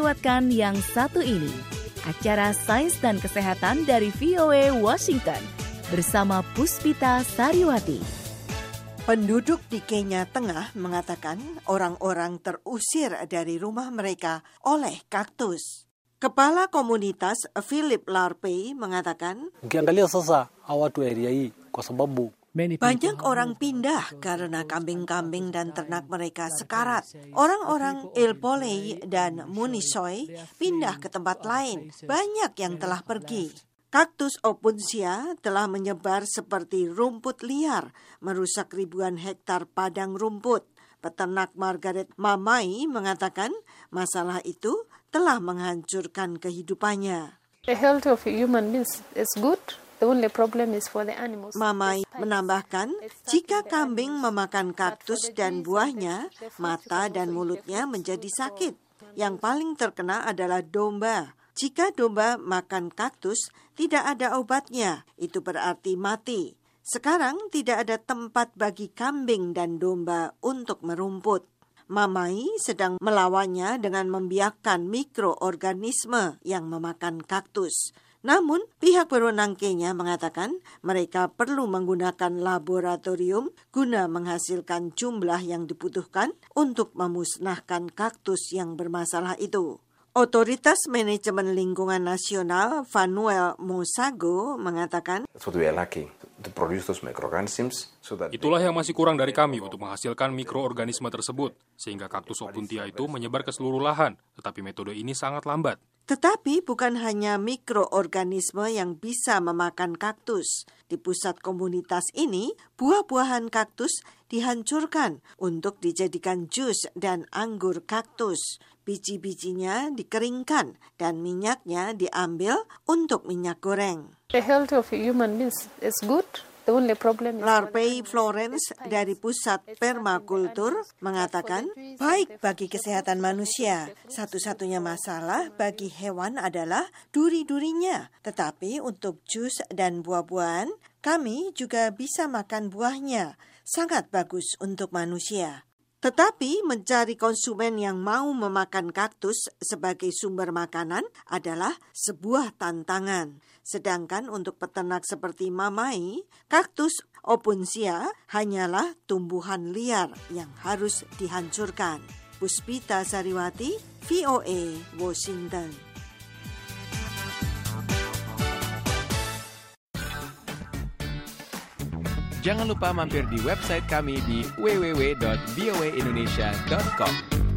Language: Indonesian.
lewatkan yang satu ini. Acara Sains dan Kesehatan dari VOA Washington bersama Puspita Sariwati. Penduduk di Kenya Tengah mengatakan orang-orang terusir dari rumah mereka oleh kaktus. Kepala komunitas Philip Larpey mengatakan, Ukiangalia sasa hawa watu area hii kwa sababu banyak orang pindah karena kambing-kambing dan ternak mereka sekarat. Orang-orang Ilpolei dan Munisoy pindah ke tempat lain. Banyak yang telah pergi. Kaktus opuntia telah menyebar seperti rumput liar, merusak ribuan hektar padang rumput. Peternak Margaret Mamai mengatakan masalah itu telah menghancurkan kehidupannya. The health of human beings is good. Mamai menambahkan, jika kambing memakan kaktus dan buahnya, mata dan mulutnya menjadi sakit. Yang paling terkena adalah domba. Jika domba makan kaktus, tidak ada obatnya. Itu berarti mati. Sekarang tidak ada tempat bagi kambing dan domba untuk merumput. Mamai sedang melawannya dengan membiarkan mikroorganisme yang memakan kaktus. Namun, pihak berwenang Kenya mengatakan mereka perlu menggunakan laboratorium guna menghasilkan jumlah yang dibutuhkan untuk memusnahkan kaktus yang bermasalah itu. Otoritas Manajemen Lingkungan Nasional Vanuel Mosago mengatakan Itulah yang masih kurang dari kami untuk menghasilkan mikroorganisme tersebut, sehingga kaktus opuntia itu menyebar ke seluruh lahan, tetapi metode ini sangat lambat. Tetapi bukan hanya mikroorganisme yang bisa memakan kaktus. Di pusat komunitas ini, buah-buahan kaktus dihancurkan untuk dijadikan jus dan anggur kaktus. Biji-bijinya dikeringkan dan minyaknya diambil untuk minyak goreng. The health of human beings is good. Larpey Florence dari Pusat Permakultur mengatakan, baik bagi kesehatan manusia, satu-satunya masalah bagi hewan adalah duri-durinya. Tetapi untuk jus dan buah-buahan, kami juga bisa makan buahnya. Sangat bagus untuk manusia. Tetapi mencari konsumen yang mau memakan kaktus sebagai sumber makanan adalah sebuah tantangan. Sedangkan untuk peternak seperti Mamai, kaktus opuntia hanyalah tumbuhan liar yang harus dihancurkan. Puspita Sariwati, VOA, Washington. Jangan lupa mampir di website kami di www.voaindonesia.com.